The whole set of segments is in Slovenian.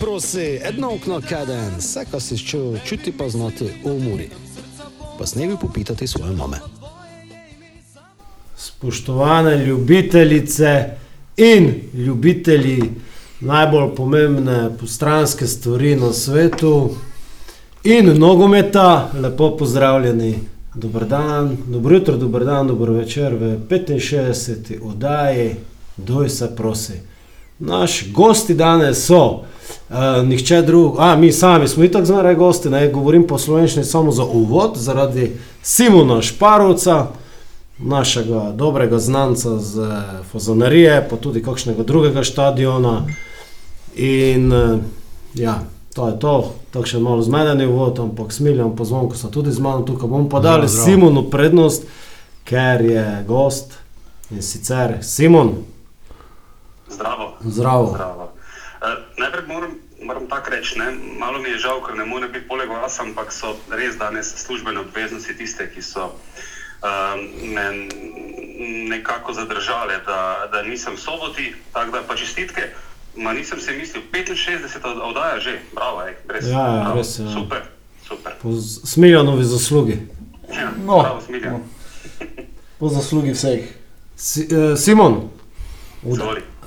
Prosi, edno okno kaden, vse, kar si čutil, čuti pa znati v muri. Pa snevi popitati svoje mame. Spoštovane ljubitelice in ljubitelji najbolj pomembne postranske stvari na svetu in nogometa, lepo pozdravljeni. Dober dan, dobro jutro, dober dan, dobro večer v 65. oddaji, doj se prosi. Naši gosti danes so, uh, nihče drug, a mi sami smo itak zmeraj gosti, ne govorim po slovenščini samo za uvod, zaradi Simona Šparovca, našega dobrega znanca z Fozonarije, pa tudi kakšnega drugega stadiona. In uh, ja, to je to, takšen malo zmedeni uvod, ampak smiljam pozvon, ko so tudi z mano tukaj. Bomo pa dali zdravo. Simonu prednost, ker je gost in sicer Simon, Zdravo. zdravo. Zdravo. Uh, najprej moram, moram tako reči, ne? malo mi je žal, ker ne more biti poleg vas, ampak so res danes službene obveznosti tiste, ki so uh, me nekako zadržale, da, da nisem v soboti. Tako da pa čestitke. Ma nisem si mislil, 65 od- oddaja že, bravo, ej, res, Ja, ja, bravo. res, ja. super, super. Po Smiljanovi zaslugi. Ja, No, bravo, Smiljan. no. Po zaslugi vseh. Si, uh, Simon, od,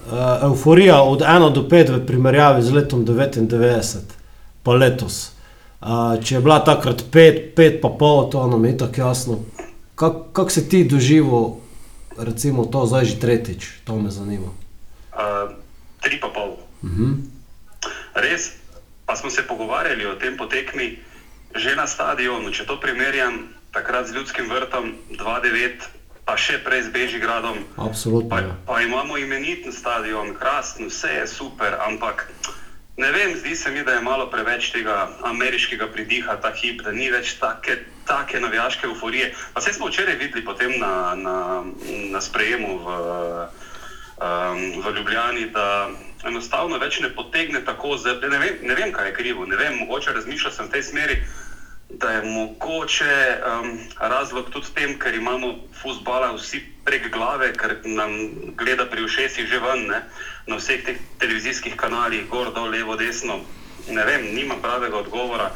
Uh, euforija od 1 do 5 v primerjavi z letom 99, pa letos. Uh, če je bila takrat 5, 5 pa pol, to nam je tako jasno. Kako kak si ti doživel, recimo, to zdaj že tretjič, to me zanima. Uh, tri pa pol. Mhm. Res, pa smo se pogovarjali o tem potekmi že na stadionu. Če to primerjam takrat z ljudskim vrtom 2-9, pa še prej z Bežigradom, Absolutno. pa, Ja. pa imamo imeniten stadion, krasen, vse je super, ampak ne vem, zdi se mi, da je malo preveč tega ameriškega pridiha ta hip, da ni več take, take navijaške euforije. Pa vse smo včeraj videli potem na, na, na sprejemu v, um, v Ljubljani, da enostavno več ne potegne tako zelo. Ne, vem- ne vem, kaj je krivo, ne vem, mogoče razmišljal sem v tej smeri. Da je mogoče um, razlog tudi v tem, ker imamo futbola vsi prek glave, ker nam gleda pri ušesih že ven, ne? na vseh teh televizijskih kanalih, gor, dol, levo, desno. Ne vem, nima pravega odgovora.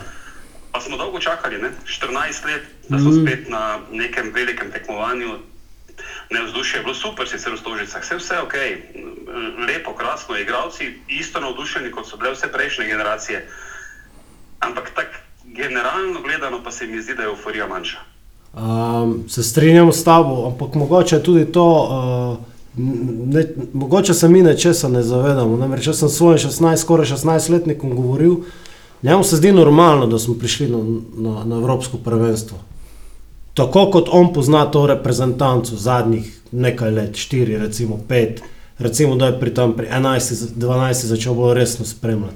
Pa smo dolgo čakali, ne? 14 let, da smo spet na nekem velikem tekmovanju. Ne, vzdušje je bilo super, sicer v Stožicah, vse, vse ok, lepo, krasno, igravci isto navdušeni kot so bile vse prejšnje generacije. Ampak tako generalno gledano pa se mi zdi, da je euforija manjša. Um, se strinjam s tabo, ampak mogoče tudi to, uh, ne, mogoče se mi nečesa ne zavedamo. Namreč jaz sem svojim 16, skoraj 16-letnikom govoril, njemu se zdi normalno, da smo prišli na, na, na Evropsko prvenstvo. Tako kot on pozna to reprezentanco zadnjih nekaj let, 4, recimo 5, recimo da je pri tam pri 11, 12 začel bolj resno spremljati.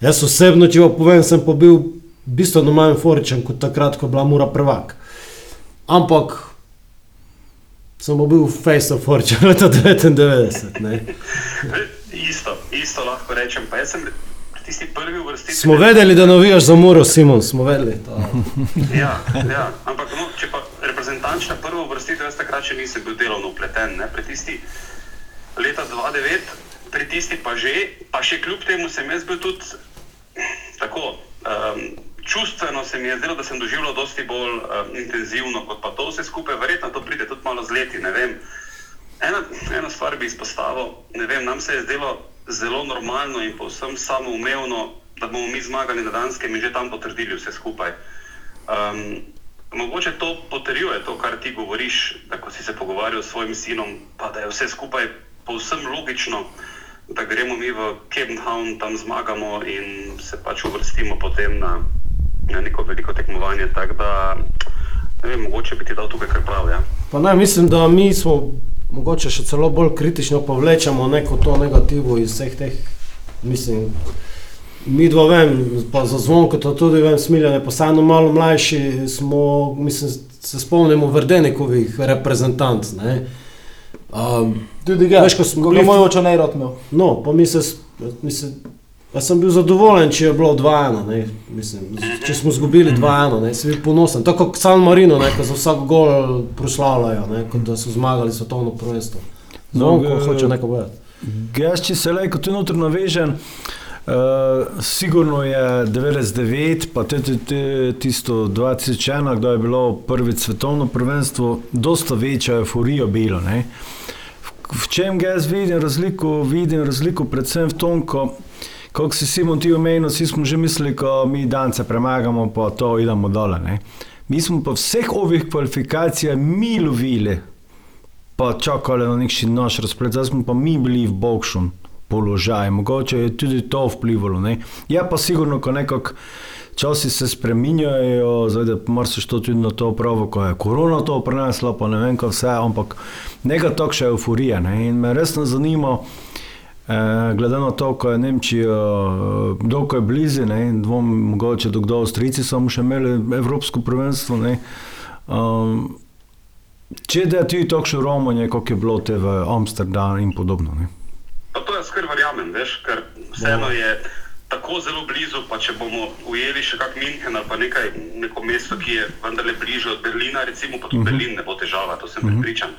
Jaz osebno, če vam povem, sem pa bil bistveno manj euforičen kot takrat, ko je bila Mura prvak. Ampak sem bil face of fortune leta 99. Ne. Isto, isto lahko rečem. Pa jaz sem tisti prvi vrsti. Smo vedeli, da navijaš za Muro, Simon, smo vedeli. To. Ja, ja. ampak no, če pa reprezentančna prva vrstitev, jaz takrat še nisem bil delovno upleten. Ne? Pri tisti leta 2009, pri tisti pa že, pa še kljub temu sem jaz bil tudi tako. Um, čustveno se mi je zdelo, da sem doživljal dosti bolj um, intenzivno kot pa to vse skupaj. Verjetno to pride tudi malo z leti, ne vem. Ena, eno stvar bi izpostavil, ne vem, nam se je zdelo zelo normalno in povsem samoumevno, da bomo mi zmagali na Danskem in že tam potrdili vse skupaj. Um, mogoče to potrjuje to, kar ti govoriš, da ko si se pogovarjal s svojim sinom, pa da je vse skupaj povsem logično, da gremo mi v Kebenhavn, tam zmagamo in se pač uvrstimo potem na, na neko veliko tekmovanje. Tako da, ne vem, mogoče bi ti dal tukaj kar prav. Ja. Pa ne, mislim, da mi smo mogoče še celo bolj kritično povlečemo neko to negativo iz vseh teh, mislim, mi dva vem, pa za zvonko to tudi vem, smiljane, pa vseeno malo mlajši smo, mislim, se spomnimo Verdenikovih reprezentanc, ne. Um, Tudi ga, Veš, ko smo bili moj oče ne rad imel. No, pa mi se, s- mislim, pa sem bil zadovoljen, če je bilo 2-1. ne, Mislim, če smo izgubili 2-1, ne, sem bil ponosen. Tako kot San Marino, ne, ko za vsak gol proslavljajo, ne, kot da so zmagali svetovno prvenstvo. No, Zvonko g- hoče neko povedati. Jaz, če se lejko tu noter navežem, Uh, sigurno je 99, pa tudi tisto 2001, kdo je bilo prvi svetovno prvenstvo, dosta večja euforija bilo. Ne? V, čem jaz vidim razliko? Vidim razliko predvsem v tom, ko, ko si Simon ti omenil, vsi smo že mislili, ko mi dance premagamo, pa to idemo dole. Ne? Mi smo pa vseh ovih kvalifikacij mi lovili, pa čakali na nek naš razplet, zdaj smo pa mi bili v Bokšum položaj. Mogoče je tudi to vplivalo. Ne? Je pa sigurno, ko nekako časi se spreminjajo, zdaj da moraš to tudi na to pravo, ko je korona to prenesla, pa ne vem, kaj vse, ampak nekaj takšne euforije. Ne? In me resno zanima. Eh, glede na to, ko je Nemčija eh, dolgo je blizu, dvom, mogoče do kdo Avstrijci so še imeli Evropsko prvenstvo. Um, če da ti takšno romanje, kot je bilo te v Amsterdamu in podobno. Ne? Pa to jaz kar verjamem, veš, ker vseeno je tako zelo blizu. Pa če bomo ujeli še kak München ali pa nekaj, neko mesto, ki je vendarle bliže od Berlina, recimo, pa tudi uh mhm. -huh. Berlin ne bo težava, to sem uh mhm. -huh. pripričan.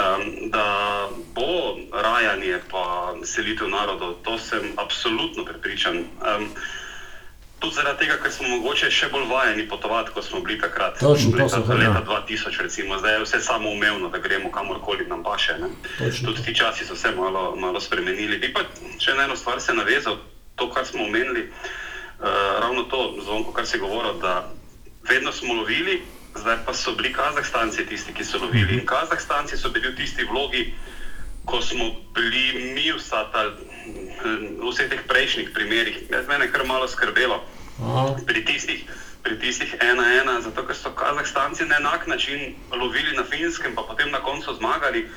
Um, da bo rajanje pa selitev narodov, to sem absolutno prepričan. Um, Tudi zaradi tega, ker smo mogoče še bolj vajeni potovati, kot smo bili takrat. Točno, leta, to leta 2000, recimo. zdaj je vse samo umevno, da gremo kamorkoli nam paše. Tudi ti časi so se malo, malo spremenili. Bi pa še na eno stvar se navezal, to, kar smo omenili, uh, ravno to, zvonko, kar si govoril, da vedno smo lovili, zdaj pa so bili Kazahstanci tisti, ki so lovili. In Kazahstanci so bili v tisti vlogi, ko smo bili mi vsa ta v vseh teh prejšnjih primerih. Jaz me je kar malo skrbelo pri tistih, pri tistih ena ena, zato ker so Kazahstanci na enak način lovili na finskem, pa potem na koncu zmagali.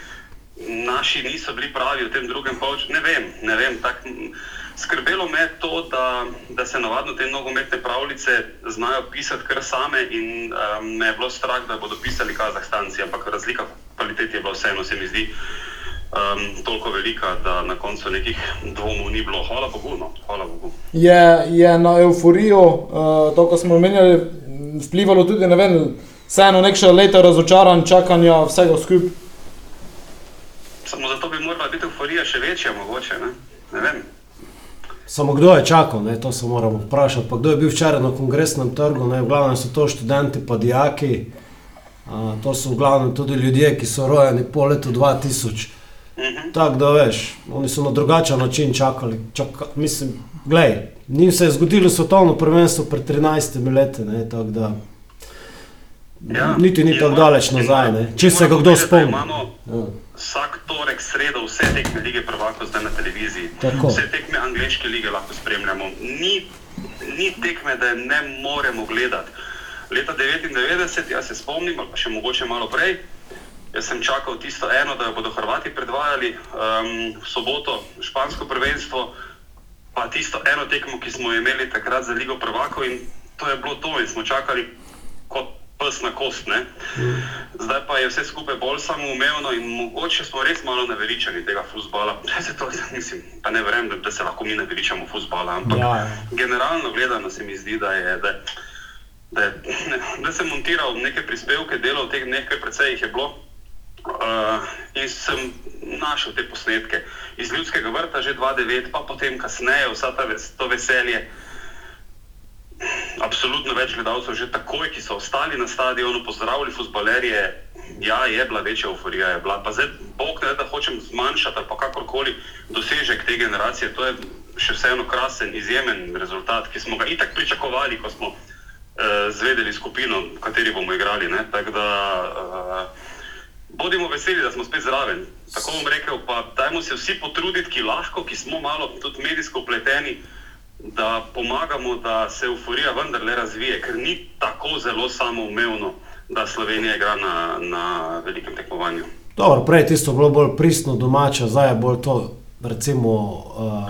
Naši niso bili pravi v tem drugem polčasu. Ne vem, ne vem. Tak, skrbelo me je to, da, da se navadno te nogometne pravljice znajo pisati kar same, in um, me je bilo strah, da bodo pisali Kazahstanci, ampak razlika v kvaliteti je bila vseeno, se mi zdi um, toliko velika, da na koncu nekih dvomov ni bilo. Hvala Bogu. No. Hvala Bogu. Je, je na euforijo, uh, to, kar smo omenjali, vplivalo tudi ne vem, vseeno nekaj leta razočaran, čakanja vsega skupaj. Samo zato bi morala biti euforija še večja, mogoče. Ne? Ne Samo kdo je čakal, ne? to se moramo vprašati. Pa kdo je bil včeraj na kongresnem trgu, ne? v glavnem so to študenti, pa dijaki. Uh, to so v glavnem tudi ljudje, ki so rojeni po letu 2000. -hmm. Tako da veš, oni so na drugačen način čakali. Čaka, mislim, glej, njim se je zgodilo svetovno prvenstvo pred 13 leti, ne, tako da. Ja, niti ni tako daleč nazaj, ne. če se ga kdo spomni. Ja. Vsak torek, sredo, vse tekme lige prvako zdaj na televiziji. Tako. Vse tekme angliške lige lahko spremljamo. Ni, ni tekme, da je ne moremo gledati. Leta 99, jaz se spomnim, ali pa še mogoče malo prej, Jaz sem čakal tisto eno, da bodo Hrvati predvajali um, v soboto špansko prvenstvo, pa tisto eno tekmo, ki smo imeli takrat za Ligo Prvako in to je bilo to in smo čakali kot pes na kost. Ne? Zdaj pa je vse skupaj bolj samoumevno in mogoče smo res malo naveličani tega futbola. Pa ne verjamem, da, da se lahko mi naveličamo futbola, ampak ja, ja. generalno gledano se mi zdi, da je. Da, Da, ne, da sem montiral neke prispevke, delal teh nekaj, precej jih je bilo, Uh, in sem našel te posnetke iz ljudskega vrta, že 2-9, pa potem kasneje, vsa ta ves, to veselje. Absolutno več gledalcev, že takoj, ki so ostali na stadionu, pozdravili futbalerje. Ja, je bila večja euforija, je bila. Pa zdaj, bog ne da hočem zmanjšati, pa kakorkoli dosežek te generacije. To je še vseeno krasen, izjemen rezultat, ki smo ga itak pričakovali, ko smo uh, zvedeli skupino, v kateri bomo igrali. Tako da. Uh, bodimo veseli, da smo spet zraven. Tako bom rekel, pa dajmo se vsi potruditi, ki lahko, ki smo malo tudi medijsko upleteni, da pomagamo, da se euforija vendarle razvije, ker ni tako zelo samoumevno, da Slovenija igra na, na velikem tekmovanju. Dobro, prej je tisto bilo bolj pristno domače, zdaj je bolj to, recimo. Uh,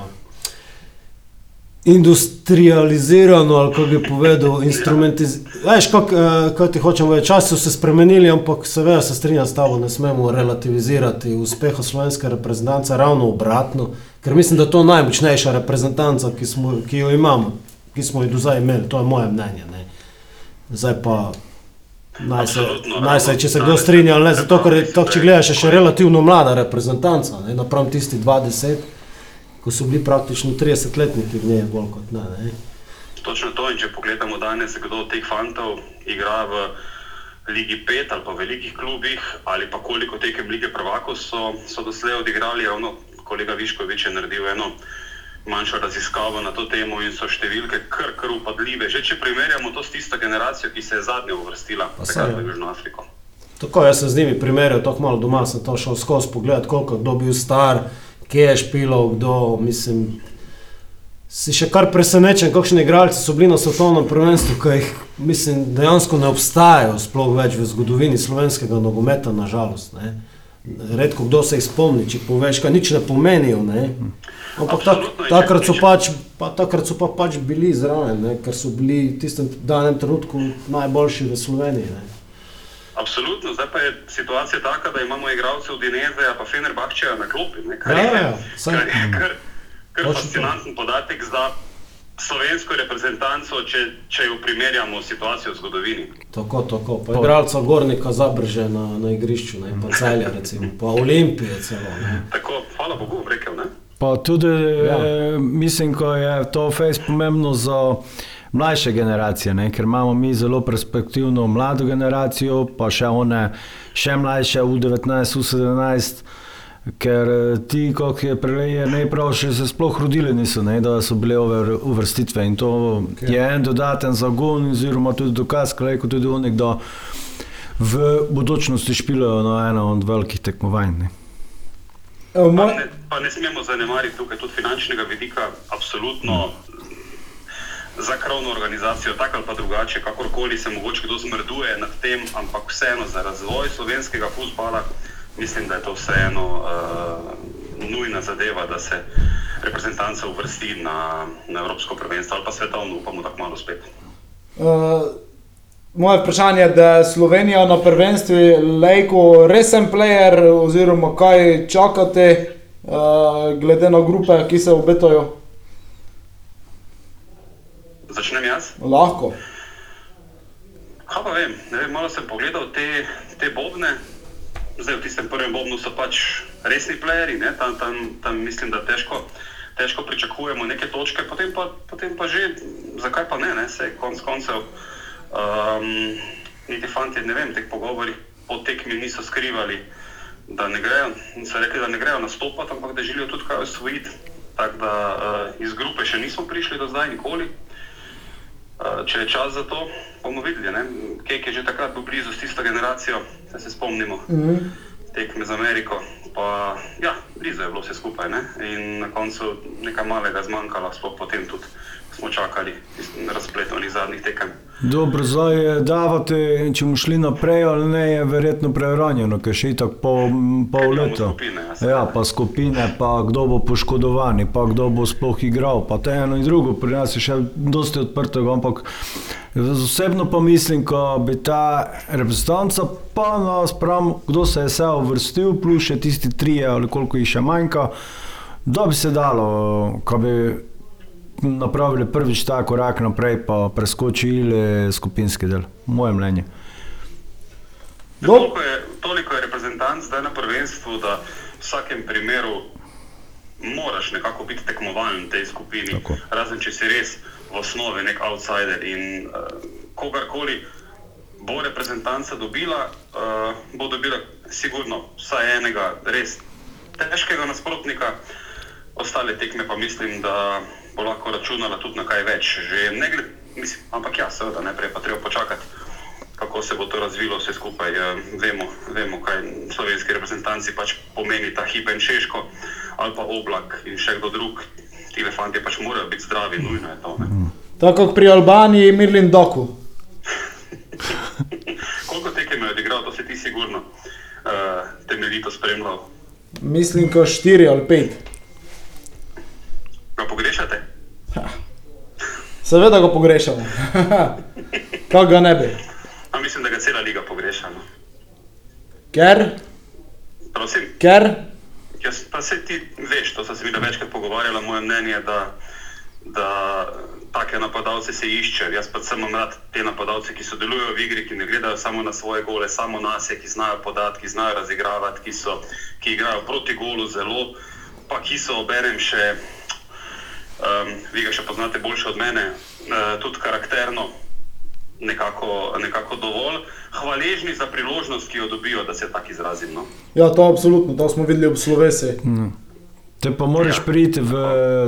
industrializirano, ali kako bi povedal, instrumentalizirano. Veš, kako uh, ti hočemo reči, časi so se spremenili, ampak seveda se strinjam s tabo, ne smemo relativizirati uspeha slovenske reprezentance, ravno obratno, ker mislim, da je to najmočnejša reprezentanca, ki, smo, ki jo imamo, ki smo jo do zdaj imeli, to je moje mnenje. Ne. Zdaj pa. Naj se, naj se, če se kdo strinja, ali ne, zato ker to, če gledaš, je še relativno mlada reprezentanca, napram tisti 20. ko so bili praktično 30-letniki v njej bolj kot ne. ne. Točno to, in če pogledamo danes, kdo od teh fantov igra v Ligi 5 ali pa v velikih klubih, ali pa koliko tekem lige prvakov so, so doslej odigrali, ravno kolega Viškovič je naredil eno manjšo raziskavo na to temo in so številke kar, kar upadljive. Že če primerjamo to s tisto generacijo, ki se je zadnja uvrstila takrat v Južno Afriko. Tako jaz sem z njimi primerjal, tako malo doma sem to šel skozi pogled, koliko kdo bil star, kje je špilov, kdo, mislim. Si še kar presenečen, kakšni igralci so bili na svetovnem prvenstvu, ki jih mislim, dejansko ne obstajajo, sploh več v zgodovini slovenskega nogometa, nažalost. Ne. Redko kdo se jih spomni, če poveš, kaj nič ne pomenijo. Ne. Ampak tak, če- takrat, so pač, pa, takrat so pa pač bili zraven, ne, ker so bili v tistem danem trenutku najboljši v Sloveniji. Ne. Absolutno, zdaj pa je situacija taka, da imamo igralce od Dineze, pa Fenerbahčeja na klopi. ne, Kar Ja, je, ja, saj. kar je kar, kar fascinanten podatek za slovensko reprezentanco, če, če jo primerjamo s situacijo v zgodovini. Tako, tako. Pa igralca Gornika zabrže na, na igrišču, ne, pa celja, recimo, pa Olimpije celo. Ne. Tako, hvala Bogu, rekel. Ne? Pa tudi, Ja. ja. mislim, ko je to fejs pomembno za mlajše generacije, ne? ker imamo mi zelo perspektivno mlado generacijo, pa še one še mlajše, U19, U17. Ker eh, ti, kot je prej najprav, še se sploh rodili niso, ne, da so bile ove uvrstitve. In to okay. je en dodaten zagon, oziroma tudi dokaz, kaj kot tudi oni, da v budućnosti špilajo na eno od velikih tekmovanj. Ne. Pa ne, pa ne smemo zanemariti tukaj tudi finančnega vidika, absolutno za krovno organizacijo, tako ali pa drugače, kakorkoli se mogoče kdo zmrduje nad tem, ampak vseeno za razvoj slovenskega futbola mislim, da je to vseeno uh, nujna zadeva, da se reprezentanca uvrsti na, na Evropsko prvenstvo ali pa svetovno, upamo, da malo spet. uh, moje vprašanje je, da je Slovenija na prvenstvu lejko resen player, oziroma kaj čakate, uh, glede na grupe, ki se obetajo. Začnem jaz. Lahko. Kaj pa vem, ne vem, malo sem pogledal te, te bobne. Zdaj, v tistem prvem bobnu so pač resni plejeri, ne? tam, tam, tam mislim, da težko, težko pričakujemo neke točke, potem pa, potem pa že, zakaj pa ne, ne? sej konc koncev. Um, niti fanti, ne vem, teh pogovorih po tekmi niso skrivali, da ne grejo, so rekli, da ne grejo nastopati, ampak da želijo tudi kaj osvojiti. Tako da uh, iz grupe še nismo prišli do zdaj nikoli. Uh, če je čas za to, bomo videli. ne. Kek je že takrat bil blizu s tisto generacijo, da se spomnimo mm. -hmm. tekme z Ameriko. Pa, ja, blizu je bilo vse skupaj. Ne? In na koncu nekaj malega zmanjkalo, sploh potem tudi smo čakali razplet onih zadnjih tekem. Dobro, zdaj je davati, če bomo šli naprej ali ne, je verjetno preuranjeno, ker še tako pol, pol leta. skupine, ja. Ja, pa skupine, pa kdo bo poškodovan, pa kdo bo sploh igral, pa to je eno in drugo, pri nas je še dosti odprtega, ampak osebno pa mislim, ko bi ta reprezentanca pa nas prav, kdo se je vse uvrstil, plus še tisti trije ali koliko jih še manjka, da bi se dalo, ko bi napravili prvič ta korak naprej, pa preskočili skupinski del. Moje mnenje. No. Toliko je, toliko je reprezentant zdaj na prvenstvu, da v vsakem primeru moraš nekako biti tekmovalen v tej skupini. Tako. Razen če si res v osnovi nek outsider in uh, kogarkoli bo reprezentanca dobila, uh, bo dobila sigurno vsaj enega res težkega nasprotnika. Ostale tekme pa mislim, da bo lahko računala tudi na kaj več. Že ne glede, mislim, ampak ja, seveda, najprej pa treba počakati, kako se bo to razvilo vse skupaj. Eh, Vemo, vemo kaj slovenski reprezentanci pač pomeni ta hip in češko, ali pa oblak in še kdo drug. Ti elefanti pač morajo biti zdravi, nujno je to. Ne? Tako kot pri Albaniji, Mirlin Doku. Koliko tekem je odigral, to si ti sigurno uh, temeljito spremljal. Mislim, ko štiri ali pet. Ga pogrešate? Seveda ga pogrešamo. Kako ga ne bi? A mislim, da ga cela liga pogreša. No. Ker, Prosim. ker, Jaz pa se ti veš, to sem se mi da večkrat pogovarjala, moje mnenje je, da, da take napadalce se išče. Jaz pa sem rad te napadalce, ki sodelujejo v igri, ki ne gledajo samo na svoje gole, samo na se, ki znajo podati, ki znajo razigravati, ki, so, ki igrajo proti golu zelo pa ki so oberem še, um, vi ga še poznate boljše od mene, uh, tudi karakterno nekako, nekako dovolj hvaležni za priložnost, ki jo dobijo, da se tako izrazim. No? Ja, to absolutno, to smo videli ob slovesi. Te pa moraš Ja. priti v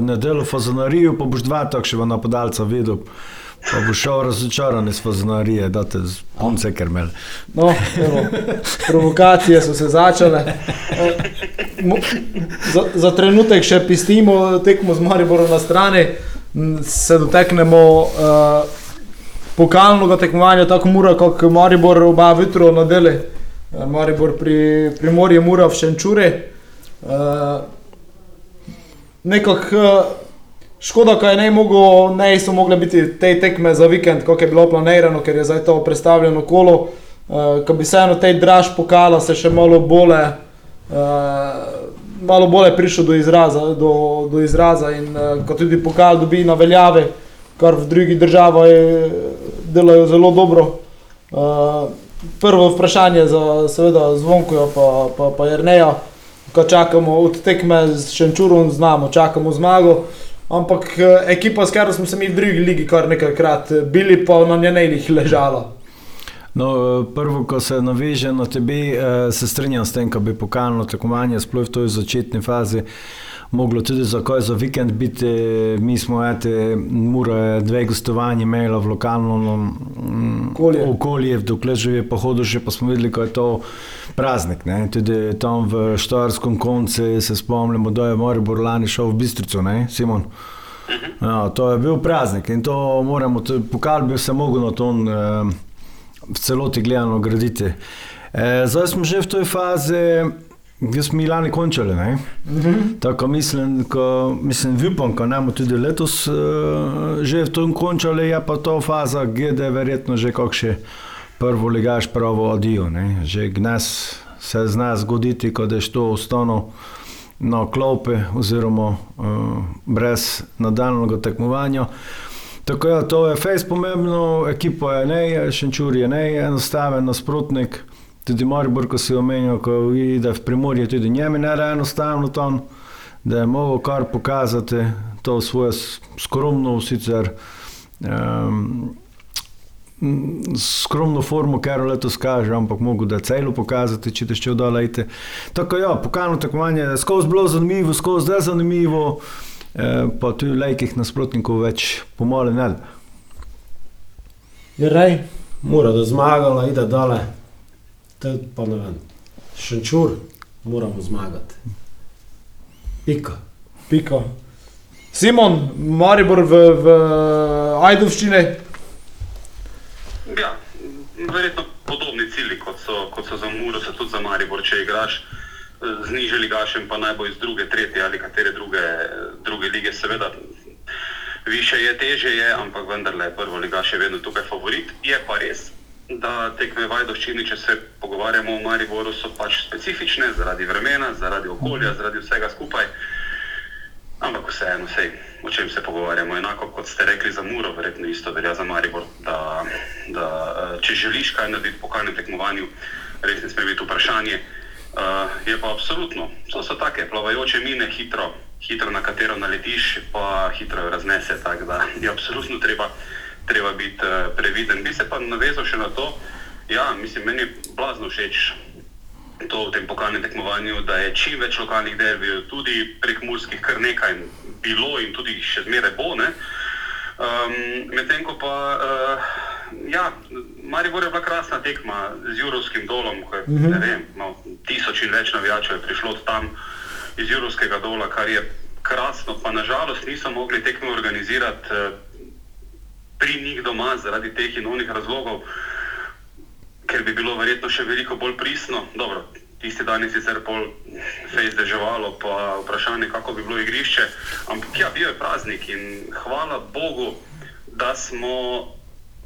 nedeljo v fazonarijo, pa boš dva takšnega napadalca videl. Pa boš šel razočaran iz fazonarije, da te punce krmel. No, evo, provokacije so se začele. Eh, mo- Za, za trenutek še pistimo tekmo z Mariborom na strani, se doteknemo uh, pokalnega tekmovanja, tako mora kot Maribor oba vitro na dele. Uh, Maribor pri, pri Morju mora v Šenčure. Uh, nekako uh, škoda, kaj ne mogo, ne so mogle biti te tekme za vikend, kot je bilo planirano, ker je zdaj to predstavljeno kolo. Uh, ko bi se eno tej draž pokala, se še malo bolje, uh, malo bolje prišel do izraza, do, do izraza in uh, ko tudi pokal dobi na veljave, kar v drugih državah je, delajo zelo dobro. Uh, prvo vprašanje za seveda zvonkojo pa, pa, pa Jerneja, ko čakamo od tekme z Šenčurom, znamo, čakamo zmago. Ampak eh, ekipa, s katero smo se mi v drugi ligi kar nekajkrat eh, bili, pa na njenih ležala. No, eh, prvo, ko se naveže na tebe, eh, se strinjam s tem, da bi pokalno tekmovanje, sploh v toj začetni fazi, moglo tudi za kaj za vikend biti. Mi smo, ete, mora je dve gostovanje imela v lokalno mm, Okolje. okolje, dokler živi po hodu, še pa smo videli, ko je to praznik. Ne? Tudi tam v Štajerskem koncu se spomnimo, da je Maribor lani šel v Bistrico, ne, Simon? Ja, to je bil praznik in to moramo, to- pokal bi se mogel na to eh, v celoti gledano graditi. Eh, zdaj smo že v toj fazi, ki smo lani končali. Ne? Tako mislim, ko, mislim, upam, da nam tudi letos uh, že v tom končali, je pa to faza, gdje je verjetno že kakšen prvo ligaš pravo odijo. Že gnes se zna zgoditi, ko je to ostalo na klopi oziroma uh, brez nadaljnega tekmovanja. Tako je, to je fejs pomembno, ekipa je ne, Šenčur je ne, enostaven nasprotnik. Tudi Maribor, ko si omenil, ko ide v Primorje, tudi njemi ne da enostavno tam, da je mogo kar pokazati to svoje skromno, sicer um, skromno formo, kar letos kaže, ampak mogo da celo pokazati, če te še odalejte. Tako ja, pokalno tekmovanje je skozi bilo zanimivo, skozi zdaj zanimivo, eh, pa tudi lajkih nasprotnikov več pomalo ne. da. Je rej, mora da zmagala, ide dole. To je pa ne vem. Šenčur, moramo zmagati. Pika. Pika. Simon, Maribor v, v Ajdovščini, Ja, verjetno podobni cilji, kot so, kot so za Muro, so tudi za Maribor, če igraš eh, z nižjim ligašem, pa naj bo iz druge, tretje ali katere druge, druge lige, seveda. Više je, teže je, ampak vendarle je prvo ligaš je vedno tukaj favorit. Je pa res, da tekme v Ajdovščini, če se pogovarjamo o Mariboru, so pač specifične zaradi vremena, zaradi okolja, zaradi vsega skupaj. Ampak vseeno, sej, o čem se pogovarjamo, enako kot ste rekli za Muro, verjetno isto velja za Maribor, da, da eh, če želiš kaj narediti po kalnem tekmovanju, res ne sme biti vprašanje. Uh, je pa absolutno, to so take plavajoče mine, hitro, hitro na katero naletiš, pa hitro jo raznese. Tako da je absolutno treba, treba biti uh, previden. Bi se pa navezal še na to, ja, mislim, meni je blazno všeč to v tem pokalnem tekmovanju, da je čim več lokalnih derbijev, tudi prek Murskih, kar nekaj bilo in tudi še zmeraj bo. Ne? Um, Medtem ko pa, uh, ja, Maribor je bila krasna tekma z Jurovskim dolom, ko je uh -huh. ne vem, no, tisoč in več navijačev je prišlo od tam iz Jurovskega dola, kar je krasno, pa nažalost niso mogli tekme organizirati uh, pri njih doma zaradi teh in onih razlogov ker bi bilo verjetno še veliko bolj pristno. Dobro, tisti dan je sicer pol fejs deževalo, pa vprašanje, kako bi bilo igrišče. Ampak ja, bil je praznik in hvala Bogu, da smo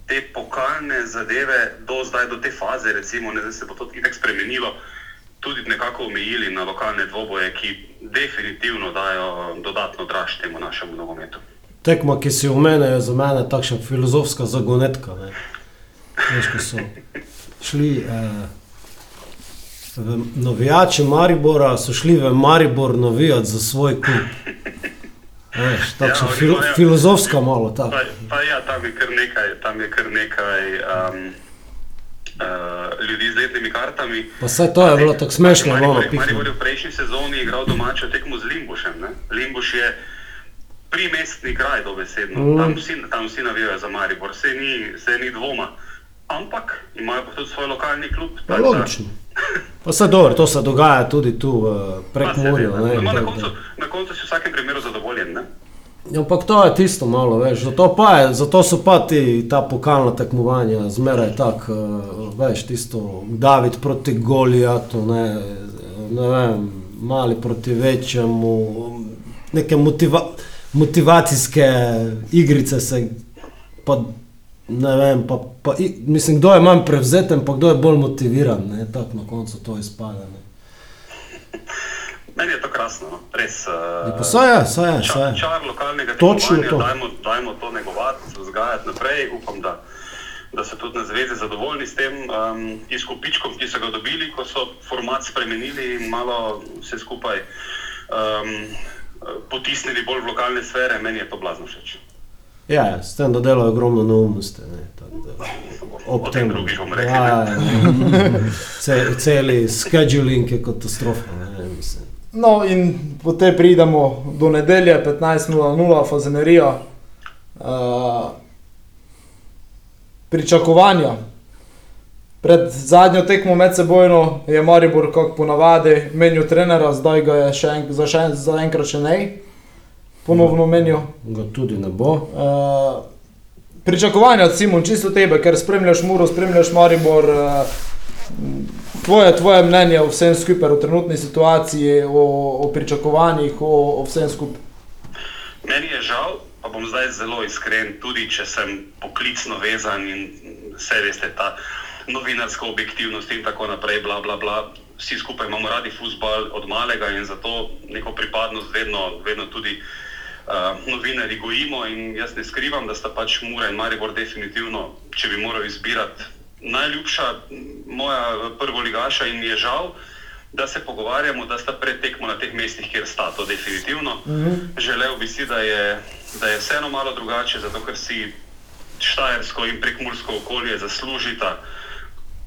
te pokalne zadeve do zdaj, do te faze, recimo, ne, da se bo to itek spremenilo, tudi nekako omejili na lokalne dvoboje, ki definitivno dajo dodatno draž temu našemu nogometu. Tekma, ki si omenil, je za mene takšna filozofska zagonetka. ne. Veš, ko so šli, eh, v- navijači Maribora so šli v Maribor navijati za svoj klub. Veš, tako Ja, filo, imajo- filozofska malo tako. Pa, pa ja, tam je kar nekaj, tam je kar nekaj um, uh, ljudi z letnimi kartami. Pa saj to je bilo tako smešno, Maribor ono je- Maribor je v prejšnji sezoni igral domačo tekmo z Limbušem. Ne? Limbuš je primestni kraj, dobesedno. Mm. Tam, vsi, tam vsi navijajo za Maribor, vse ni, vse ni dvoma. Ampak imajo pa tudi svoj lokalni klub. Tako da- logično. Pa se dobro, to se dogaja tudi tu Prekmurju. seveda, ne, no, na, na koncu si v vsakem primeru zadovoljen. Ne? Ja, Ampak to je tisto malo, veš, zato, pa je, zato so pa ti ta pokalna tekmovanja zmeraj tako, uh, veš, tisto David proti Golijatu, ne, ne vem, mali proti večjemu, neke motiva, motivacijske igrice se, pa ne vem, pa, pa, mislim, kdo je manj prevzeten, pa kdo je bolj motiviran, ne, tako na koncu to izpade, ne. Meni je to krasno, no? res. Uh, pa saj je, saj je, čar, je. čar lokalnega Točno tekmovanja, to. Dajmo, dajmo to negovati, vzgajati naprej. Upam, da, da so tudi na zvezi zadovoljni s tem um, izkupičkom, ki so ga dobili, ko so format spremenili in malo vse skupaj um, potisnili bolj v lokalne sfere. Meni je to blazno všeč. Ja, ja, s tem, da delajo ogromno neumnosti. Ne, ob O tem drugič bomo rekli, Ja, ja, ce, celi scheduling je katastrofa. Ne, mislim. No, in potem pridemo do nedelje 15.00, fazenerija. Uh, pričakovanja. Pred zadnjo tekmo med sebojno je Maribor, kot ponavadi, menil trenera, zdaj ga je še en, za, še, za enkrat še ne, ponovno menil. Ga tudi ne bo. Uh, pričakovanja, Simon, čisto tebe, ker spremljaš Muro, spremljaš Maribor. Uh, tvoje, tvoje mnenje o vsem skupaj, o trenutni situaciji, o, o pričakovanjih, o, o vsem skupaj. Meni je žal, pa bom zdaj zelo iskren, tudi če sem poklicno vezan in vse veste, ta novinarska objektivnost in tako naprej, bla, bla, bla. Vsi skupaj imamo radi futbal od malega in zato neko pripadnost vedno, vedno tudi uh, novinari gojimo. In jaz ne skrivam, da sta pač Mura in Maribor definitivno, če bi moral izbirati, najljubša moja prvoligaša in mi je žal, da se pogovarjamo, da sta pred tekmo na teh mestih, kjer sta to definitivno. Mm -hmm. Želel bi si, da je, da je vseeno malo drugače, zato ker si Štajersko in prekmursko okolje zaslužita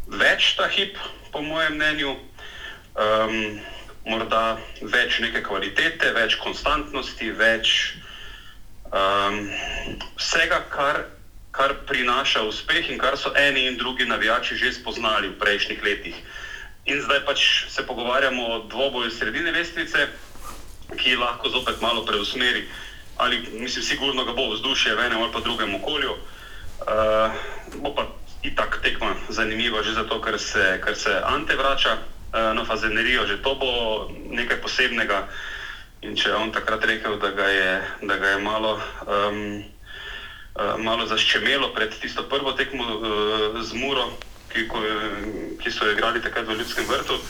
več ta hip, po mojem mnenju. Um, morda več neke kvalitete, več konstantnosti, več um, vsega, kar, kar prinaša uspeh in kar so eni in drugi navijači že spoznali v prejšnjih letih. In zdaj pač se pogovarjamo o dvoboju sredine lestvice, ki lahko zopet malo preusmeri, ali mislim, sigurno ga bo vzdušje v enem ali pa drugem okolju. Uh, bo pa itak tekma zanimiva, že zato, ker se, ker se Ante vrača uh, na fazenerijo, že to bo nekaj posebnega. In če je on takrat rekel, da ga je, da ga je malo, um, malo zaščemelo pred tisto prvo tekmo uh, z Muro, ki, ko, ki so jo igrali takrat v Ljudskem vrtu,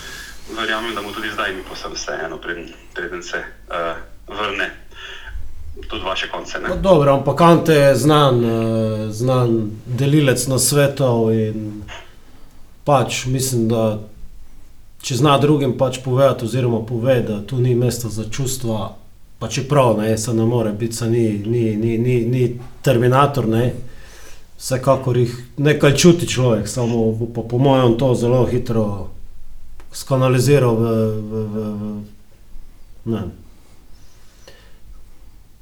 verjamem, da mu tudi zdaj ni posebno vseeno, preden, preden se uh, vrne tudi vaše konce. Ne? No, dobro, ampak Ante je znan, eh, znan delilec na svetov in pač mislim, da če zna drugim pač povedati, oziroma pove, da tu ni mesta za čustva, pa čeprav ne, se ne more biti, se ni, ni, ni, ni, ni terminator, ne. Vsekakor jih nekaj čuti človek, samo pa po mojem to zelo hitro skanaliziral v, v, v, v ne,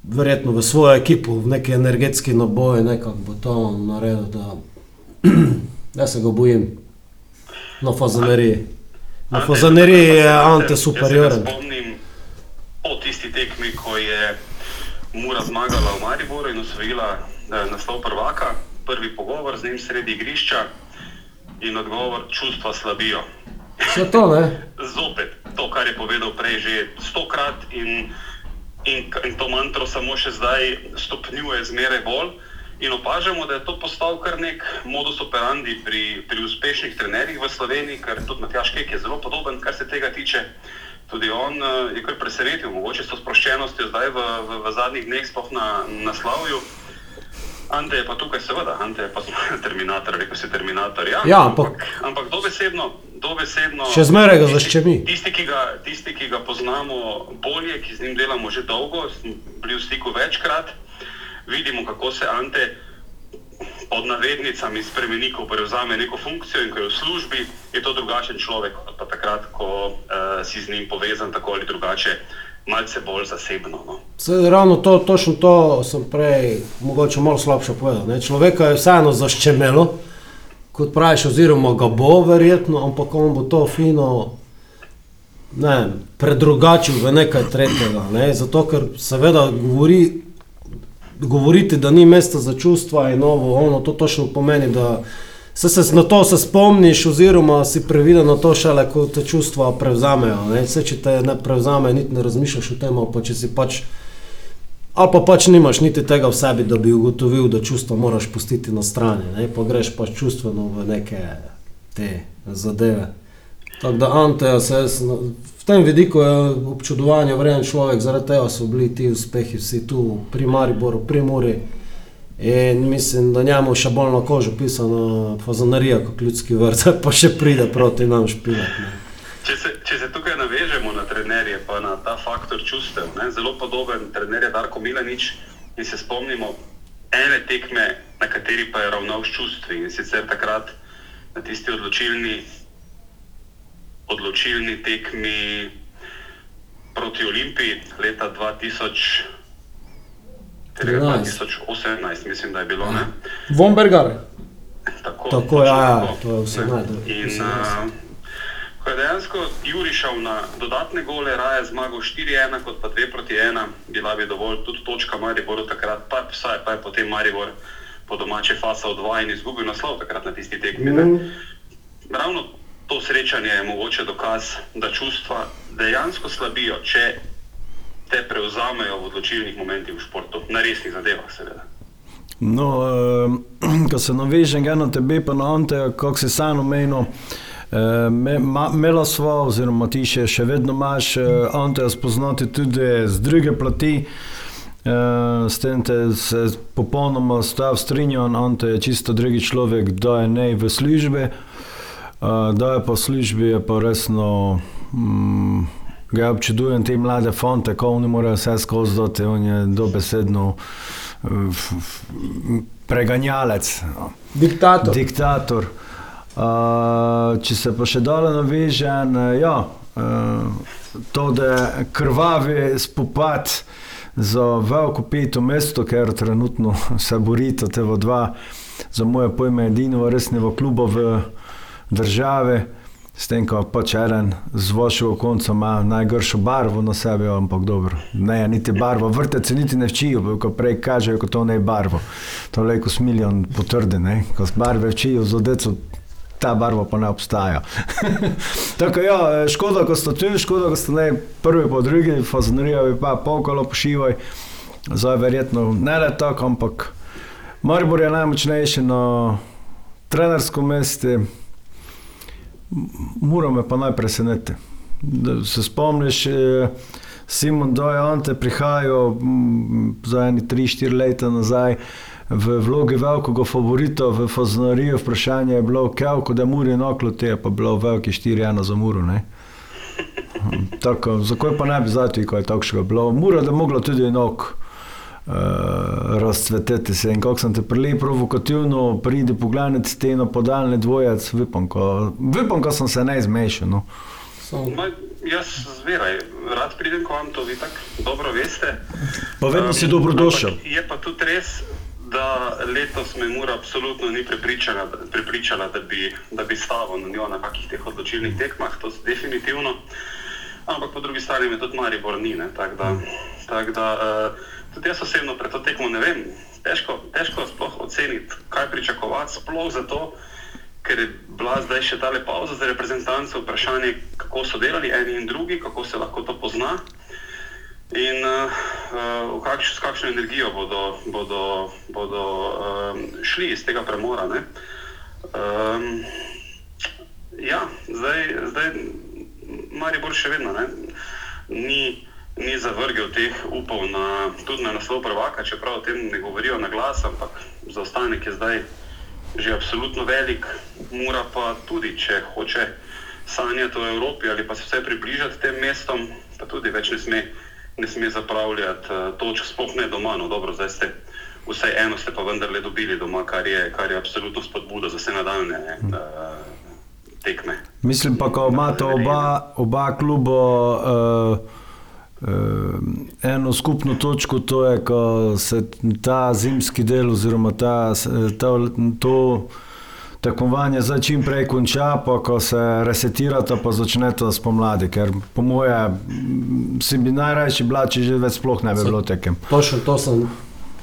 verjetno v svojo ekipo, v neki energetski naboj, nekako bo to naredil, da jaz se ga bojim. Na fazaneriji. Na Ante, fazaneriji je Ante, superioren. Spomnim po tisti tekmi, ko je Mura zmagala v Mariboru in osvojila eh, naslov prvaka, prvi pogovor z njim sredi igrišča in odgovor: čustva slabijo. Vse to, ne? Zopet to, kar je povedal prej, že stokrat in, in, in to mantro samo še zdaj stopnjuje zmeraj bolj. In opažamo, da je to postal kar nek modus operandi pri, pri uspešnih trenerjih v Sloveniji, ker tudi Matjaš Kek je zelo podoben, kar se tega tiče. Tudi on uh, je kar presenetil, mogoče s to sproščenostjo zdaj v, v, v zadnjih dneh, sploh na naslavju. Ante je pa tukaj, seveda, Ante je pa terminator, rekel si terminator. Ja, Ja, ampak- ampak dobesedno, dobesedno. Še zmeraj ga zaščemi. Tisti ki, ga, tisti, ki ga poznamo bolje, ki z njim delamo že dolgo, smo bili v stiku večkrat, vidimo, kako se Ante pod navednicami spremeni, ko prevzame neko funkcijo in ko je v službi, je to drugačen človek, kot pa takrat, ko uh, si z njim povezan tako ali drugače, malce bolj zasebno. No. Ravno to, točno to sem prej, mogoče malo slabše povedal. Ne? Človeka je vseeno zaščemelo, kot praviš, oziroma ga bo verjetno, ampak on bo to fino ne, predrugačil v nekaj tretjega. Ne? Zato, ker seveda govori, govoriti, da ni mesta za čustva in novo, ono, to točno pomeni, da se, se na to se spomniš, oziroma si previden na to šele, ko te čustva prevzamejo. Ne? Vse, če te ne prevzame, niti ne razmišljaš o tem, pa če si pač. Ali pa pač nimaš niti tega v sebi, da bi ugotovil, da čustva moraš pustiti na strani, ne? pa greš pač čustveno v neke te zadeve. Tako da Anteja se jaz, na- v tem vidiku je občudovanje vreden človek, zaradi tega so bili ti uspehi vsi tu pri Mariboru, pri Muri. In mislim, da njemu še bolj na kožo pisana fazanarija kot ljudski vrt, pa še pride proti nam špilati. Če se, če se tukaj navežemo na trenerje, pa na ta faktor čustev, ne, zelo podoben trener je Darko Milanič in se spomnimo ene tekme, na kateri pa je ravnal s čustvi in sicer takrat na tisti odločilni, odločilni tekmi proti Olimpiji leta 2000. katerega 13. 2018, mislim, da je bilo. Ne? Vombergar. Tako, Tako, ja, ja, to je vse Ne. najbolj, In vse uh, ko je dejansko Juri šel na dodatne gole, raje zmagal 4-1 kot pa 2 proti 1, bila bi dovolj tudi točka Mariboru takrat, pa, vsaj, pa je potem Maribor po domače fasal 2 in izgubil naslov takrat na tisti tekmi. Mm. Ravno to srečanje je mogoče dokaz, da čustva dejansko slabijo, če te prevzamejo v odločilnih momentih v športu, na resnih zadevah, seveda. No, eh, ko se navežem na tebe, pa na Ante, kako si sam omenil, eh, me, ma, imela sva, oziroma ti še, še vedno imaš eh, Ante spoznati tudi z druge plati. Uh, s tem te se popolnoma stav strinjam, Ante je čisto drugi človek, da je ne v službi, uh, da je v službi, je pa resno, mm, ga občudujem te mlade fonte, ko oni morajo vse skozi doti, on je dobesedno uh, preganjalec. No. Diktator. Diktator. Uh, če se pa še dole navežem, eh, ja, uh, to, da je krvavi spopad za veliko peto mesto, ker trenutno se borita te dva, za moje pojme, edino resnivo kluba v državi. S tem, ko pač eden z vašega konca ima najgršo barvo na sebi, ampak dobro, ne, niti barvo, vrtec se niti ne včijo, ko prej kažejo, kot to ne je barvo. To je kot smiljan potrdi, ne, ko z barve včijo z odeco, ta barva pa ne obstaja. Tako ja, škoda, ko ste tu, škoda, ko ste ne prvi po drugi, fazonerijo bi pa polkalo pošivaj, zdaj verjetno ne le tako, ampak Maribor je najmočnejši na trenerskem mestu. Mora me pa najprej seneti. Se spomniš, eh, Simon Doj, Ante prihajajo mm, za eni 3-4 leta nazaj v vlogi velikega favorita v Faznariju. Vprašanje je bilo, kako da Muri noklo te je pa bilo veliki 4-1 za Muro. Ne? Tako, zakaj pa ne bi zdaj, ko je takšnega bilo? Mura, da mogla tudi enok. Uh, razcveteti se in kako sem te prej provokativno, pridi pogledati steno, podaljne dvojec, vipam, ko, vipam, ko sem se ne zmešal. No. Ma, jaz zmeraj rad pridem k vam, to vi tako dobro veste. Pa vedno si Um, dobrodošel. ampak Je pa tudi res, da letos me Mura absolutno ni prepričala, prepričala, da bi, da bi stavil na njo na kakih teh odločilnih tekmah, to je definitivno. Ampak po drugi strani me tudi Maribor ni, ne, tako da, tak da uh, tudi jaz osebno pred to tekmo ne vem. Težko, težko sploh oceniti, kaj pričakovati, sploh zato, ker je bila zdaj še ta pauza za reprezentance, vprašanje, kako so delali eni in drugi, kako se lahko to pozna. In uh, kakš, s kakšno energijo bodo, bodo, bodo um, šli iz tega premora. Um, ja, zdaj, zdaj Maribor še vedno ne, ni, ni zavrgel teh upov na, tudi na naslov prvaka, čeprav o tem ne govorijo na glas, ampak zaostanek je zdaj že absolutno velik. Mora pa tudi, če hoče sanjati o Evropi ali pa se vse približati tem mestom, pa tudi več ne sme, ne sme zapravljati uh, točk, sploh ne doma. No, dobro, zdaj ste vsaj eno ste pa vendarle dobili doma, kar je, kar je absolutno spodbuda za vse nadaljne uh, tekme. Mislim pa, ko imate oba, oba kluba uh, eno skupno točko, to je, ko se ta zimski del oziroma ta, ta, to tekmovanje zdaj čim prej konča, pa ko se resetirate, pa začnete spomladi, ker po moje si bi najrajši bila, če že več sploh ne bi bilo tekem. Točno to sem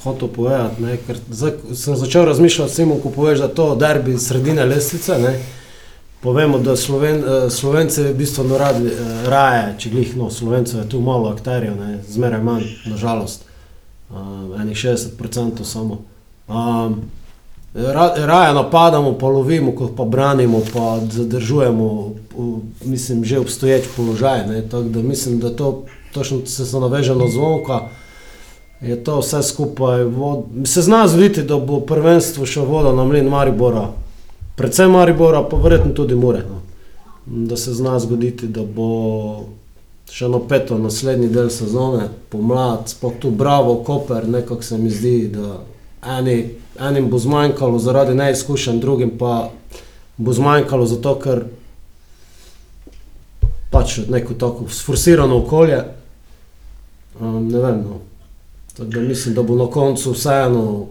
hotel povedati, ne, ker zdaj sem začel razmišljati, Simon, ko poveš, da to derbi sredine lestvice, ne, povemo, da Sloven, eh, Slovence je bistveno radi, eh, raje, če glih, no, Slovencev je tu malo akterjev, ne, zmeraj manj, nažalost, uh, enih 60% samo. Um, ra, raje napadamo, pa lovimo, kot pa branimo, pa zadržujemo, v, mislim, že obstoječ položaj, ne, tako da mislim, da to točno se naveže na zvonka, je to vse skupaj. Vod, se zna zgoditi, da bo prvenstvo šlo vodo na mlin Maribora, predvsem Maribora, pa verjetno tudi Mure. No. Da se zna zgoditi, da bo še eno peto naslednji del sezone, pomlad, sploh tu Bravo, Koper, nekako se mi zdi, da eni, enim bo zmanjkalo zaradi neizkušenj, drugim pa bo zmanjkalo zato, ker pač neko tako sforsirano okolje. Um, ne vem, no. Tako da mislim, da bo na koncu vseeno,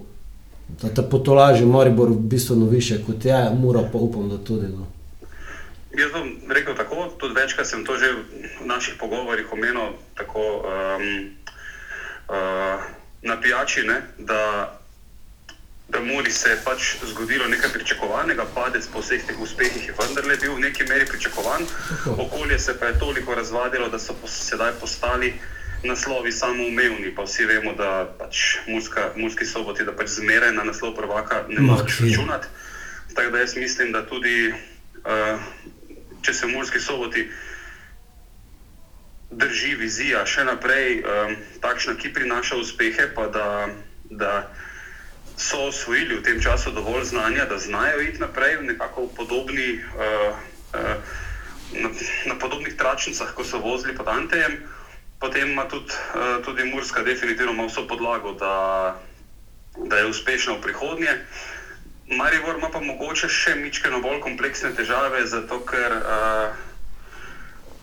da te potolaži Maribor bistveno više kot je, mora pa upam, da tudi. No. Jaz bom rekel tako, tudi večkrat sem to že v naših pogovorih omenil, tako um, uh, na pijači, ne, da, da Muri se je pač zgodilo nekaj pričakovanega, padec po vseh teh uspehih je vendarle bil v neki meri pričakovan, okolje se pa je toliko razvadilo, da so sedaj postali naslovi samoumevni, pa vsi vemo, da pač Murska, Murski soboti, da pač zmeraj na naslov prvaka ne moreš računati. Tako da jaz mislim, da tudi uh, če se v Murski soboti drži vizija še naprej, um, takšna, ki prinaša uspehe, pa da, da so osvojili v tem času dovolj znanja, da znajo iti naprej nekako v podobni. Uh, uh, Na, na podobnih tračnicah, ko so vozili pod Antejem, potem ima tudi, uh, tudi Murska definitivno vso podlago, da, da je uspešna v prihodnje. Marivor ima pa mogoče še mičkeno bolj kompleksne težave, zato ker, uh,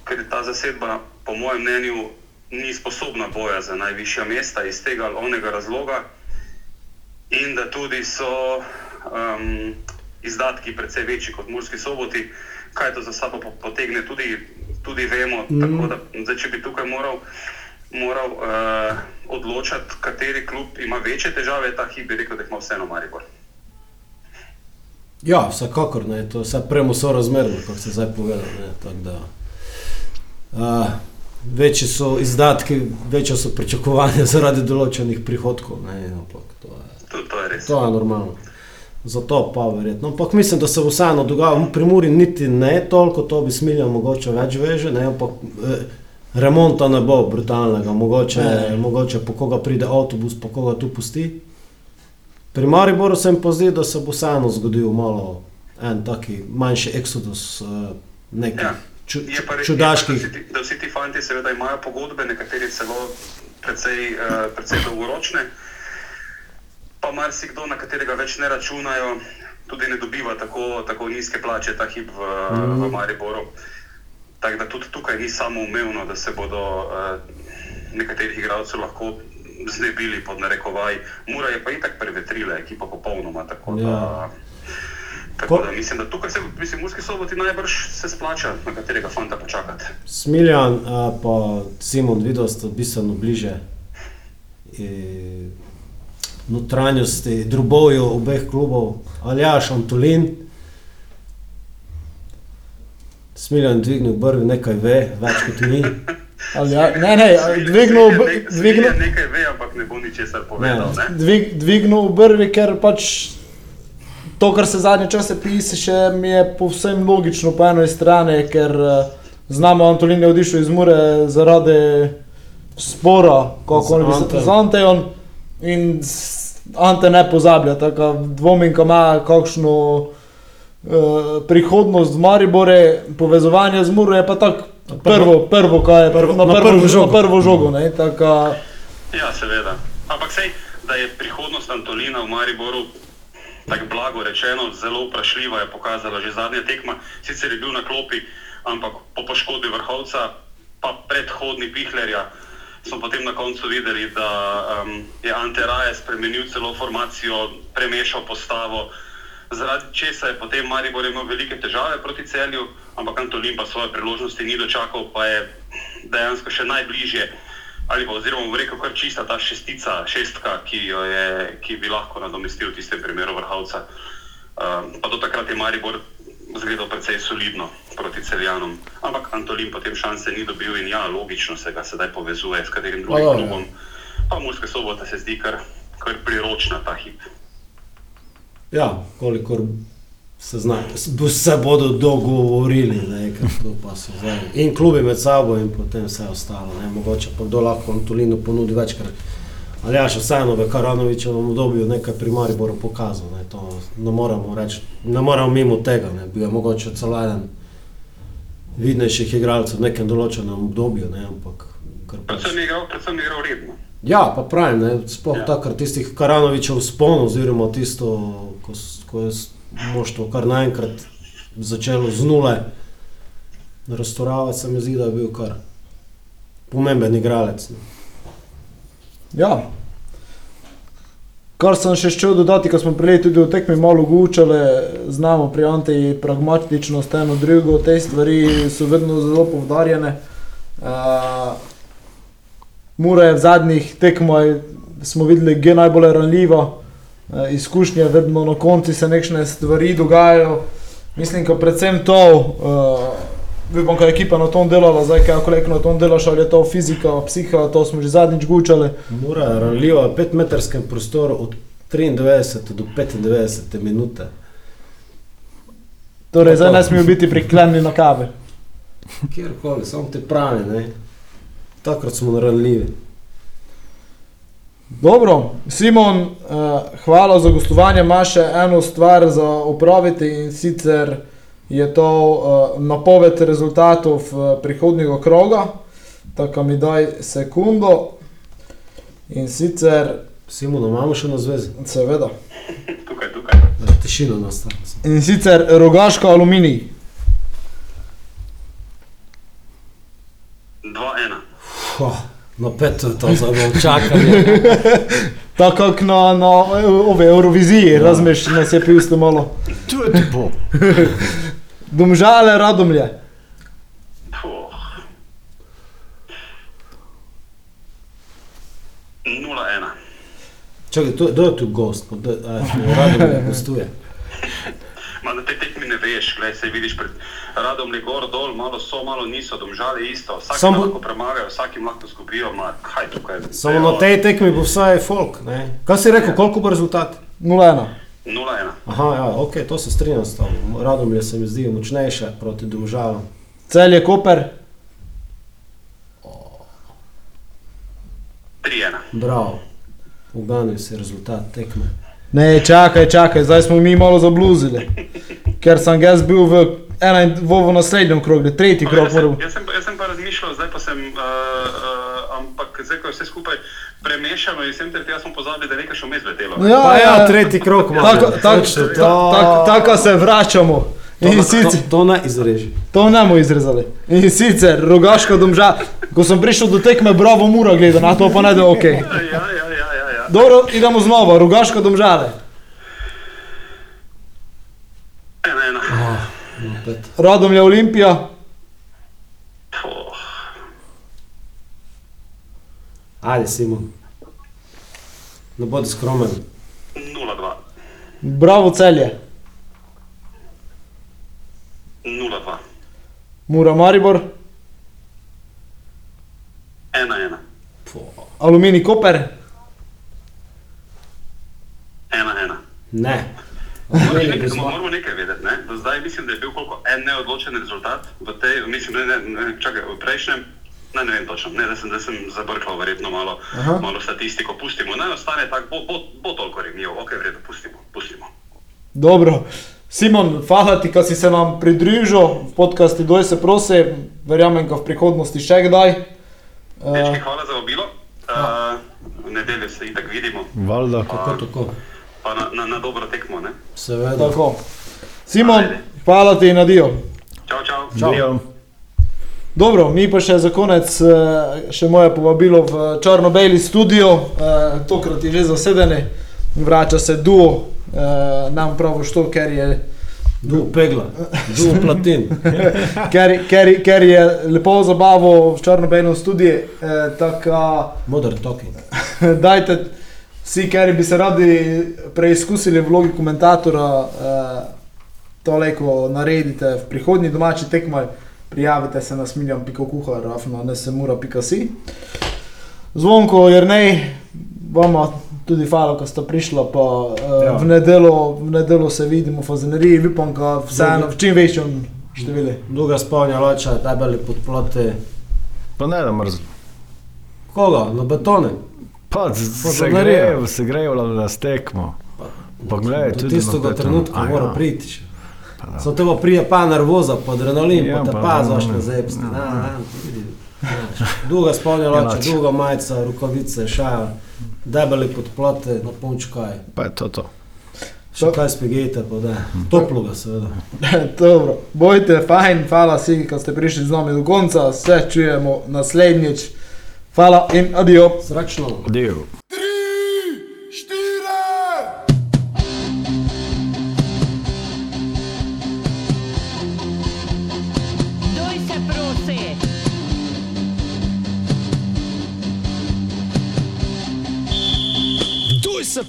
ker ta zasedba, po mojem mnenju, ni sposobna boja za najvišja mesta iz tega ali onega razloga, in da tudi so um, izdatki precej večji kot Murski soboti, kaj to za sabo po- potegne, tudi, tudi vemo. Mm. Tako da, zdaj, če bi tukaj moral, moral uh, odločati, kateri klub ima večje težave, ta hip bi rekel, da jih ima vseeno Maribor. Ja, vsekakor, ne, to je vse premo sorazmerno, kot ste zdaj tako da, uh, večji so izdatki, večje so pričakovanja zaradi določenih prihodkov. Ne, ampak to je, To, to je res. to je normalno. Zato pa verjetno. Ampak mislim, da se bo vseeno dogajalo, pri Muri niti ne toliko, to bi smilja mogoče več veže, ne, ampak eh, remonta ne bo brutalnega, mogoče, Ne. mogoče po koga pride avtobus, po koga tu pusti. Pri Mariboru se mi pa zdi, da se bo vseeno zgodil malo en taki manjši eksodus uh, nekih Ja. ču, Je pa res, čudaških. je pa, da, vsi ti, da vsi ti fanti seveda imajo pogodbe, nekateri celo precej, uh, precej dolgoročne. Pa marsikdo, na katerega več ne računajo, tudi ne dobiva tako, tako nizke plače, ta hip v, mm. v Mariboru. Tako da tudi tukaj ni samo umevno, da se bodo uh, nekaterih igralcev lahko znebili pod narekovaj. Mura je pa itak prevetrila ekipa popolnoma. Tako da, Ja. tako Ko- da mislim, da tukaj se, mislim, Murski soboti najbrž se splača na katerega fanta počakati. Smiljan in pa Simon videl sta bistveno bliže eh, notranjosti, drobovju obeh klubov, Aljaš, Antolin. Smiljan dvignil brvi, nekaj ve, več kot mi. Ali Ja, ne, ne, dvignil, Smiljan br- nek- dvignil, Smiljan nekaj ve, ampak ne bo ničesar povedal. Ne. dvig, dvignil brvi, ker pač to, kar se zadnje čase piše, še mi je povsem logično po eni strani, ker eh, znamo, Antolin je odišel iz Mure zaradi spora, kako oni bi se Antejem. In Ante ne pozablja, tako dvomim, ko ima kakšno uh, prihodnost v Maribore, povezovanje z Muro je pa tako prvo, prvo, kaj je Prvo- na na prvo, prvo žogo. na prvo žogo, ne, tako Ja, seveda. Ampak sej, da je prihodnost Antolina v Mariboru, tako blago rečeno, zelo vprašljiva, je pokazala že zadnja tekma. Sicer je bil na klopi, ampak po poškodbi vrhovca, pa predhodni Pihlerja, smo potem na koncu videli, da um, je Ante Raje spremenil celo formacijo, premešal postavo. Zaradi česa je potem Maribor imel velike težave proti celju, ampak Antolin pa svoje priložnosti ni dočakal, pa je dejansko še najbližje ali pa oziroma bom rekel, kar čista ta šestica, šestka, ki, je, ki bi lahko nadomestil v tistem primeru vrhovca. Um, pa do takrat je Maribor zgledal precej solidno proti celjanom. Ampak Antolin potem šanse ni dobil in ja, logično se ga sedaj povezuje s katerim drugim ja. klubom. Pa Murska sobota se zdi kar, kar priročna ta hip. Ja, kolikor se zna, se bodo dogovorili, ne, to pa so zdaj. In klubi med sabo in potem vse ostalo. Ne. Mogoče pa kdo lahko Antolinu ponudi več, ker ali ja, še vseeno v Karanovičevem obdobju nekaj pri Mariboru pokazal. Ne. To ne moremo reči, ne moremo mimo tega. Ne. Bil je mogoče celo eden vidnejših igralcev v nekem določenem obdobju, ne, ampak kar pač. Predvsem je igral, predvsem je igral redno. Ja, pa pravim, ne, sploh Ja. takrat tistih Karanovičev spon, oziroma tisto, ko, ko je moštvo kar naenkrat začelo z nule raztoravati, se mi zdi, da je bil kar pomemben igralec. Ne. Ja. Kar sem še šel dodati, ko smo prej tudi v tekmi malo gučali, znamo pri Anteji pragmatičnost, eno drugo, te stvari so vedno zelo povdarjene. Uh, Mura je v zadnjih tekmah, smo videli, je najbolj ranljiva, uh, izkušnje, vedno na koncu se nekšne stvari dogajajo. Mislim, da predvsem to, uh, vem, kaj je ekipa na tom delala, zdaj kaj kolek na tom delaš, ali je to fizika, psiha, to smo že zadnjič gučali. Mura je ranljiva v petmetrskem prostoru od 93 do 95 minute. Torej, zdaj ne smejo biti priklenjeni na kave. Kjerkoli, samo te pravi, ne. Takrat smo ranljivi. Dobro, Simon, uh, hvala za gostovanje. Imaš še eno stvar za opraviti in sicer je to uh, napoved rezultatov uh, prihodnjega kroga. Tako mi daj sekundo. In sicer, Simona, imamo še na zvezi, seveda, Tukaj, tukaj. da tišina nastala. in sicer rogaško aluminij. 2-1. Huh, Napeto je to za čakanje. Tako kot na, na ove Euroviziji, ja. razmeš, nas je pil malo. To je tipo. Domžale, radomlje. Puh. 0-1. Čakaj, to, kdo je tu gost? Kdo a, Rado ne gostuje. Ma na tej tekmi ne veš, gledaj, se vidiš pred radom je gor dol, malo so, malo niso, domžale isto, vsak Samo- lahko premagajo, vsakim lahko zgubijo, ma kaj tukaj. Samo na tej tekmi bo vsaj folk. Ne? Kaj si rekel, koliko bo rezultat? 0-1. 0-1. Aha, ja, ok, to se strinjam s tabo. Radomlje se mi zdi močnejše proti Domžalam. Cel je Koper. 3-1. Bravo. Uganil si rezultat tekme. Ne, čakaj, čakaj, zdaj smo mi malo zabluzili. Ker sem jaz bil v, ena, v, v naslednjem krogu, tretji krog. Jaz sem, jaz, sem, jaz sem pa razmišljal, zdaj pa sem, uh, uh, ampak zdaj ko je vse skupaj premešano in sem ter tega smo pozabili, da je nekaj še vmes letelo. Ja, Pa ja, ja, tretji krok ima. Tako, tako, to. tako, tako, tako se vračamo. To, In to, sicer, to ne izreži. to ne bomo izrezali. In sicer, rogaška domža, ko sem prišel do tekme, bravo, mura gleda, na to pa ne da ok. Ja, ja, ja, ja, ja. Dobro, idemo znova, rogaška domžale. 1-1. Napet. Radomlje Olimpija, Puh. Ajde, Simon. Ne bodi skromen. 0-2. bravo celje, 0-2. mura Maribor, 1-1. aluminij Koper, 1-1. Ne. Moramo nekaj, vedeti. Ne? Do zdaj mislim, da je bil koliko en neodločen rezultat, v tej, mislim, ne, ne, ne, čakaj, v prejšnjem Ne, ne vem točno, ne, da sem, da sem zabrkal verjetno malo, Aha. malo statistiko. Pustimo, naj ostane tako, bo, bo, bo toliko remijo, ok, v redu, pustimo, pustimo. Dobro. Simon, hvala ti, da si se nam pridružil v podkastu Doj se prosi, verjamem, da v prihodnosti še kdaj. Dečki, Uh, hvala za obilo. Uh, v nedeljo se itak vidimo, Valjda. Tako, tako. pa na, na, na dobro tekmo. Ne? Seveda. tako. Simon, hvala ti na dio. Čau, čau. Dio. Dobro, mi pa še za konec eh, še moje povabilo v črno-beli studio, eh, tokrat je že zasedeni, vrača se duo, eh, nam prav što, ker je, Du pegla, du platin. ker, ker, ker je lepo zabavo v črno-belem studiu, eh, tako Modern talking. dajte vsi, ker bi se radi preizkusili v vlogi komentatora, to leko naredite v prihodnji domači tekmoj, prijavite se na smiljan piko kuhar, afno ne se mura pika si. Zvonko, Jrnej, vama tudi hvala, ko ste prišla, pa Ja. v nedelo, v nedelo se vidimo v Fazeneriji, upam, da vseeno v čim večjem številu. Druga spavnja lača, debeli podplate. Pa ne da mrzlo. Koga? Na betone? Pa Pa se grejo, se grejo na stekmo. Pa gledaj, Do tudi tistega beton. trenutka mora ja. priti. Pa da. Samo tega prije pa nervoza, pa adrenalin, Ja, pa te pa pa zepsti. Ja, Na, ja. vidi. Dolga spavnja lača, Enač. dolga majica, rukavice, šaja, debeli podplate, na polč kaj. Pa je to to. Še kaj spigete, pa da. Toploga seveda. Dobro, bojte, fajn, hvala vsi, ki ste prišli z nami do konca, se čujemo naslednjič. Hvala in adijo. Zračno. Dio.